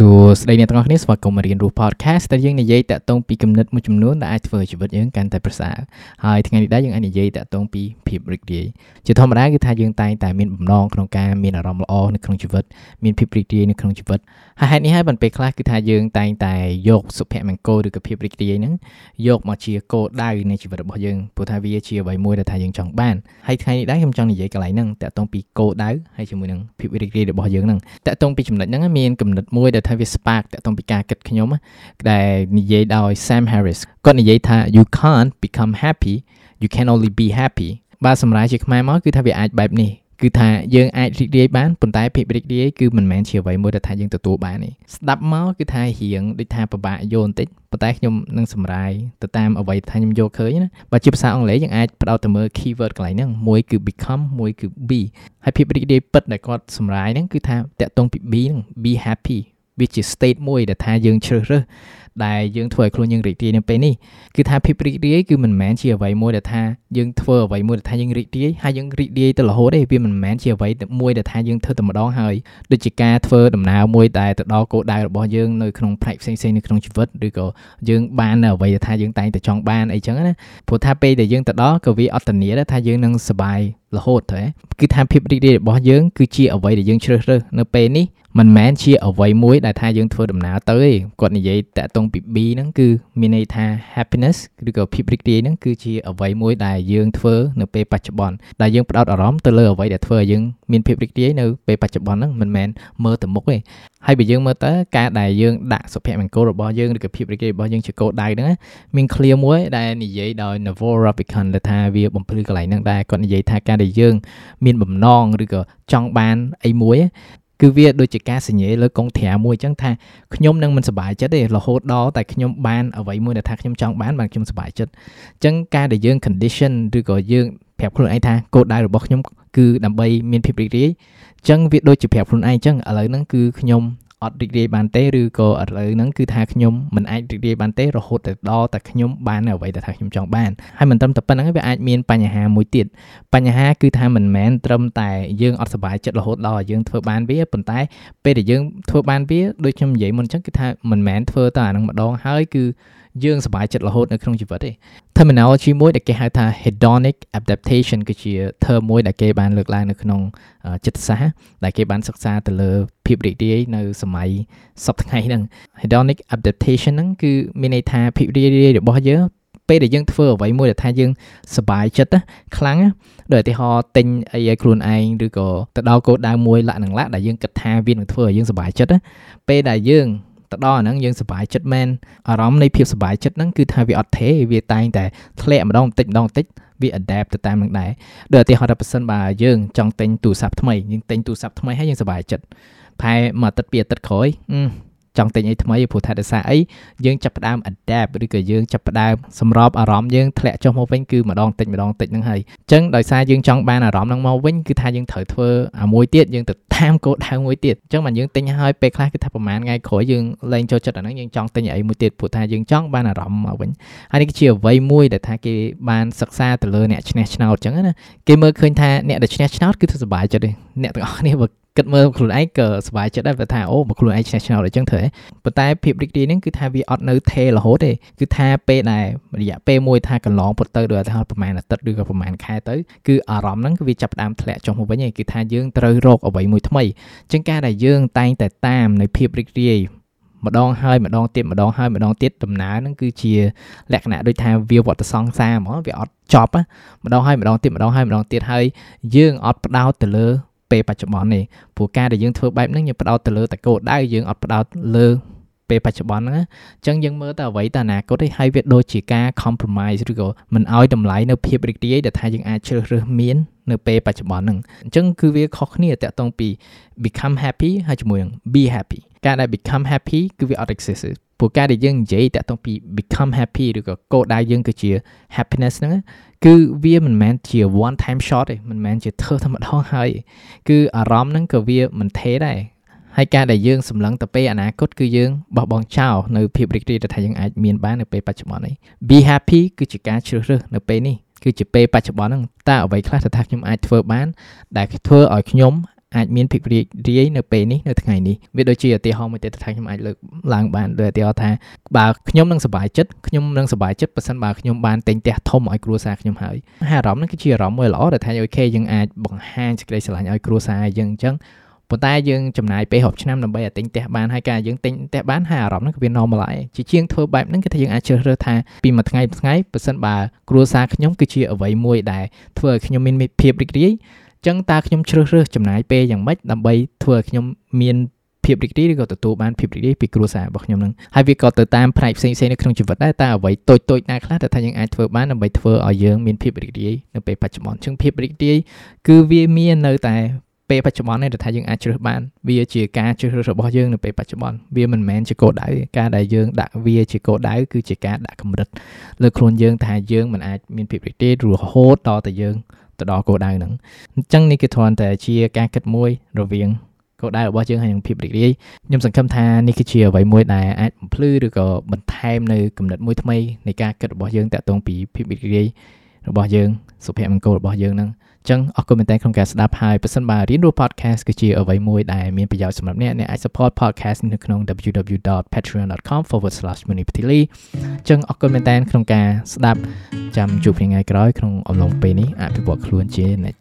សួស្តីអ្នកទាំងអស់គ្នាស្វាគមន៍មករៀនរស់ podcast ដែលយើងនិយាយតាក់ទងពីគំនិតមួយចំនួនដែលអាចធ្វើឲ្យជីវិតយើងកាន់តែប្រសើរហើយថ្ងៃនេះដែរយើងអាចនិយាយតាក់ទងពីភាពរីករាយជាធម្មតាគឺថាយើងតែងតែមានបំណងក្នុងការមានអារម្មណ៍ល្អនៅក្នុងជីវិតមានភាពរីករាយនៅក្នុងជីវិតហើយហេតុនេះហើយបានពេលខ្លះគឺថាយើងតែងតែយកសុភមង្គលឬក៏ភាពរីករាយហ្នឹងយកមកជាគោលដៅនៃជីវិតរបស់យើងព្រោះថាវាជាអ្វីមួយដែលថាយើងចង់បានហើយថ្ងៃនេះដែរខ្ញុំចង់និយាយកន្លែងហ្នឹងតាក់ទងពីគោលដៅហើយជាមួយនឹងភាពរីករាយរបស់យើងហ្នឹងតាក់ទងពីចំណុចហ្នឹងមានគំនិតមួយដែលថាវា spark តាក់ទងពីការគិតខ្ញុំដែលនិយាយដោយ Sam Harris គាត់និយាយថា you can't become happy you can only be happy បាទសម្រាប់ជាខ្មែរមកគឺថាវាអាចបែបនេះគឺថាយើងអាចរីករាយបានប៉ុន្តែភាពរីករាយគឺមិនមែនជាអ្វីមួយដែលថាយើងទទួលបានទេស្ដាប់មកគឺថារៀងដូចថាពិបាកយល់បន្តិចប៉ុន្តែខ្ញុំនឹងសម្រាយទៅតាមអ្វីថាខ្ញុំយកឃើញណាបើជាភាសាអង់គ្លេសយើងអាចផ្ដោតទៅមើល keyword កន្លែងហ្នឹងមួយគឺ become មួយគឺ be ហើយភាពរីករាយពិតដែលគាត់សម្រាយហ្នឹងគឺថាតកតងពី be ហ្នឹង be happy វាជា state មួយដែលថាយើងជ្រើសរើសដែលយើងធ្វើឲ្យខ្លួនយើងរីករាយនៅពេលនេះគឺថាភាពរីករាយគឺមិនមែនជាអ្វីមួយដែលថាយើងធ្វើអ្វីមួយដែលថាយើងរីករាយហើយយើងរីករាយទៅរហូតទេវាមិនមែនជាអ្វីមួយដែលថាយើងធ្វើតែម្ដងហើយដូចជាការធ្វើដំណើរមួយដែលទៅដល់គោលដៅរបស់យើងនៅក្នុងផ្នែកផ្សេងៗនៅក្នុងជីវិតឬក៏យើងបាននៅអ្វីដែលថាយើងតែងតែចង់បានអីចឹងណាព្រោះថាពេលដែលយើងទៅដល់ក៏វាអត់ធានាដែរថាយើងនឹងសុបាយ រហូតទេគឺថាភាពរីករាយរបស់យើងគឺជាអ្វីដែលយើងជ្រើសរើសនៅពេលនេះមិនមែនជាអ្វីមួយដែលថាយើងធ្វើដំណើរទៅទេគាត់និយាយតាក់ទងពី B ហ្នឹងគឺមានន័យថា happiness ឬក៏ភាពរីករាយហ្នឹងគឺជាអ្វីមួយដែលយើងធ្វើនៅពេលបច្ចុប្បន្នដែលយើងផ្ដោតអារម្មណ៍ទៅលើអ្វីដែលធ្វើឲ្យយើងមានភាពរីករាយនៅពេលបច្ចុប្បន្នហ្នឹងមិនមែនមើលទៅមុខទេហើយបើយើងមើលទៅការដែលយើងដាក់សុភមង្គលរបស់យើងឬក៏ភាពរីករាយរបស់យើងជាគោលដៅហ្នឹងមាន clear មួយដែលនិយាយដោយ Naval Ravikant ដែលថាវាបំភ្លឺកន្លែងហ្នឹងដែរគាត់និយាយថាការដែលយើង មានបំណងឬក៏ចង់បានអីមួយគឺវាដូចជាការសញ្ញេលើកងត្រាមួយអញ្ចឹងថាខ្ញុំនឹងមិនសប្បាយចិត្តទេរហូតដល់តែខ្ញុំបានអ្វីមួយដែលថាខ្ញុំចង់បានបានខ្ញុំសប្បាយចិត្តអញ្ចឹងការដែលយើង condition ឬក៏យើងប្រាប់ខ្លួនឯងថាគោលដៅរបស់ខ្ញុំគឺដើម្បីមានភាពរីករាយអញ្ចឹងវាដូចជាប្រាប់ខ្លួនឯងអញ្ចឹងឥឡូវហ្នឹងគឺខ្ញុំ អត់រីករាយបានទេឬក៏ឥឡូវហ្នឹងគឺថាខ្ញុំមិនអាចរីករាយបានទេរហូតទៅដល់តែខ្ញុំបានអ្វីដែលថាខ្ញុំចង់បានហើយមិនត្រឹមតែប៉ុណ្្នឹងវាអាចមានបញ្ហាមួយទៀតបញ្ហាគឺថាមិនមែនត្រឹមតែយើងអត់សុបាយចិត្តរហូតដល់យើងធ្វើបានវាប៉ុន្តែពេលដែលយើងធ្វើបានវាដូចខ្ញុំនិយាយមុនអញ្ចឹងគឺថាមិនមែនធ្វើតែអានឹងម្ដងហើយគឺយើងសប្បាយចិត្តរហូតនៅក្នុងជីវិតទេ terminology មួយដែលគេហៅថា hedonic adaptation គឺជា term មួយដែលគេបានលើកឡើងនៅក្នុងចិត្តសាស្ត្រដែលគេបានសិក្សាទៅលើភាពរីករាយនៅសម័យសពថ្ងៃហ្នឹង hedonic adaptation ហ្នឹងគឺមានន័យថាភាពរីករាយរបស់យើងពេលដែលយើងធ្វើអ្វីមួយដែលថាយើងសប្បាយចិត្តខ្លាំងដោយឧទាហរណ៍ទិញអីឲ្យខ្លួនឯងឬក៏ទៅដល់គោលដៅមួយលក្ខណៈដែលយើងគិតថាវានឹងធ្វើឲ្យយើងសប្បាយចិត្តពេលដែលយើង ទៅដល់អាហ្នឹងយើងសប្បាយចិត្តមែនអារម្មណ៍នៃភាពសប្បាយចិត្តហ្នឹងគឺថាវាអត់ទេវាតែងតែធ្លាក់ម្ដងបន្តិចម្ដងបន្តិចវា adapt ទៅតាមនឹងដែរដូចឧទាហរណ៍ថាបើសិនបើយើងចង់ទិញទូរស័ព្ទថ្មីយើងទិញទូរស័ព្ទថ្មីហើយយើងសប្បាយចិត្តផែមួយអាទិត្យពីរអាទិត្យក្រោយ ចង់ទិញអីថ្មីព្រោះថាដោយសារអីយើងចាប់ផ្ដើម adapt ឬក៏យើងចាប់ផ្ដើមសម្របអារម្មណ៍យើងធ្លាក់ចុះមកវិញគឺម្ដងតិចម្ដងតិចហ្នឹងហើយអញ្ចឹងដោយសារយើងចង់បានអារម្មណ៍ហ្នឹងមកវិញគឺថាយើងត្រូវធ្វើអាមួយទៀតយើងទៅតាមគោលដៅមួយទៀតអញ្ចឹងបានយើងទិញហើយពេលខ្លះគឺថាប្រហែលថ្ងៃក្រោយយើងលែងចូលចិត្តអាហ្នឹងយើងចង់ទិញអីមួយទៀតព្រោះថាយើងចង់បានអារម្មណ៍មកវិញហើយនេះគឺជាអ្វីមួយដែលថាគេបានសិក្សាទៅលើអ្នកឈ្នះឆ្នោតអញ្ចឹងណាគេមើលឃើញថាអ្នកដែលឈ្នះឆ្នោតគឺធ្វើសុបាយចិត្តទេអ្នកទាំងអស់គ្នាបើ គិតមើលខ្លួនឯងក៏សប្បាយចិត្តដែរព្រោះថាអូមកខ្លួនឯងឆ្នះឆ្នោតអញ្ចឹងធ្វើប៉ុន្តែភាពរីករាយហ្នឹងគឺថាវាអត់នៅថេរហូតទេគឺថាពេលដែលរយៈពេលមួយថាកន្លងពុតទៅដោយថាប្រហែលអាទិត្យឬក៏ប្រហែលខែទៅគឺអារម្មណ៍ហ្នឹងគឺវាចាប់ផ្ដើមធ្លាក់ចុះមកវិញឯងគឺថាយើងត្រូវរកអ្វីមួយថ្មីអញ្ចឹងការដែលយើងតែងតែតាមនៅភាពរីករាយម្ដងហើយម្ដងទៀតម្ដងហើយម្ដងទៀតដំណើរហ្នឹងគឺជាលក្ខណៈដូចថាវាវត្តសង្សារហ្មងវាអត់ចប់ម្ដងហើយម្ដងទៀតម្ដងហើយម្ដងទៀតហើយយើងអត់ផ្ដោតទៅលើ ពេលបច្ចុប្បន្នទេព្រោះការដែលយើងធ្វើបែបហ្នឹងយើងផ្ដោតទៅលើតែគោលដៅយើងអត់ផ្ដោតលើពេលបច្ចុប្បន្នហ្នឹងអញ្ចឹងយើងមើលទៅអ្វីទៅអនាគតឯងហើយវាដូចជាការ compromise ឬក៏មិនឲ្យតម្លៃនៅភាពរីករាយដែលថាយើងអាចជ្រើសរើសមាននៅពេលបច្ចុប្បន្នហ្នឹងអញ្ចឹងគឺវាខុសគ្នាតាក់ទងពី become happy ហើយជាមួយនឹង be happy ការដែល become happy គឺវាអត់ exist ព្រោះការដែលយើងនិយាយតាក់ទងពី become happy ឬក៏គោលដៅយើងគឺជា happiness ហ្នឹងគឺវាមិនមែនជា one time shot ទេមិនមែនជាធ្វើតែម្ដងហើយគឺអារម្មណ៍ហ្នឹងក៏វាមិនទេដែរហើយការដែលយើងសម្លឹងទៅពេលអនាគតគឺយើងបោះបង់ចោលនៅភាពរីករាយដែលថាយើងអាចមានបាននៅពេលបច្ចុប្បន្ននេះ be happy គឺជាការជ្រើសរើសនៅពេលនេះគឺជាពេលបច្ចុប្បន្នហ្នឹងតើអ្វីខ្លះដែលថាខ្ញុំអាចធ្វើបានដែលធ្វើឲ្យខ្ញុំ អាចមានភាពរីករាយនៅពេលនេះនៅថ្ងៃនេះវាដូចជាឧទាហរណ៍មួយទៀតថាខ្ញុំអាចលើកឡើងបានដោយឧទាហរណ៍ថាបើខ្ញុំនឹងសប្បាយចិត្តខ្ញុំនឹងសប្បាយចិត្តប៉ះសិនបើខ្ញុំបានទិញផ្ទះធំឲ្យគ្រួសារខ្ញុំហើយហើយអារម្មណ៍នេះគឺជាអារម្មណ៍មួយល្អដែលថាអូខេយើងអាចបង្ហាញសេចក្តីស្រឡាញ់ឲ្យគ្រួសារយើងអញ្ចឹងប៉ុន្តែយើងចំណាយពេលរាប់ឆ្នាំដើម្បីឲ្យទិញផ្ទះបានហើយការយើងទិញផ្ទះបានហើយអារម្មណ៍ហ្នឹងគឺវា normal ហើយជាជាងធ្វើបែបហ្នឹងគឺថាយើងអាចជ្រើសរើសថាពីមួយថ្ងៃមួយថ្ងៃបើសិនបើគ្រួសារខ្ញុំគឺជាអ្វីមួយដែលធ្វើឲ្យខ្ញុំមានភាពរីករាយ ចឹងតើខ្ញុំជ្រើសរើសចំណាយពេលយ៉ាងម៉េចដើម្បីធ្វើឲ្យខ្ញុំមានភាពរីករាយឬក៏ទទួលបានភាពរីករាយពីគ្រួសាររបស់ខ្ញុំនឹងហើយវាក៏ទៅតាមផ្នែកផ្សេងៗនៅក្នុងជីវិតដែរតើអ្វីតូចតូចណាខ្លះដែលថាយើងអាចធ្វើបានដើម្បីធ្វើឲ្យយើងមានភាពរីករាយនៅពេលបច្ចុប្បន្នចឹងភាពរីករាយគឺវាមាននៅតែពេលបច្ចុប្បន្ននេះថាយើងអាចជ្រើសបានវាជាការជ្រើសរើសរបស់យើងនៅពេលបច្ចុប្បន្នវាមិនមែនជាគោលដៅការដែលយើងដាក់វាជាគោលដៅគឺជាការដាក់កម្រិតលើខ្លួនយើងថាយើងមិនអាចមានភាពរីករាយរហូតដល់តែយើង ទៅដល់គោលដៅហ្នឹងអញ្ចឹងនេះគឺគ្រាន់តែជាការគិតមួយរវាងគោលដៅរបស់យើងហើយនឹងភាពរីករាយខ្ញុំសង្ឃឹមថានេះគឺជាអ្វីមួយដែលអាចបំភ្លឺឬក៏បន្ថែមនៅគំនិតមួយថ្មីនៃការគិតរបស់យើងតាក់ទងពីភាពរីករាយរបស់យើងសុភមង្គលរបស់យើងហ្នឹងចឹងអរគុណមែនទែនក្នុងការស្ដាប់ហើយប្រសិនបើរៀនរស់ podcast គឺជាអ្វីមួយដែលមានប្រយោជន៍សម្រាប់អ្នកអ្នកអាច support podcast នៅក្នុង www.patreon.com/munipatili ចឹងអរគុណមែនទែនក្នុងការស្ដាប់ ចាំជួបគ្នាថ្ងៃក្រោយក្នុងអំឡុងពេលនេះអភិវឌ្ឍខ្លួនជានិច្ច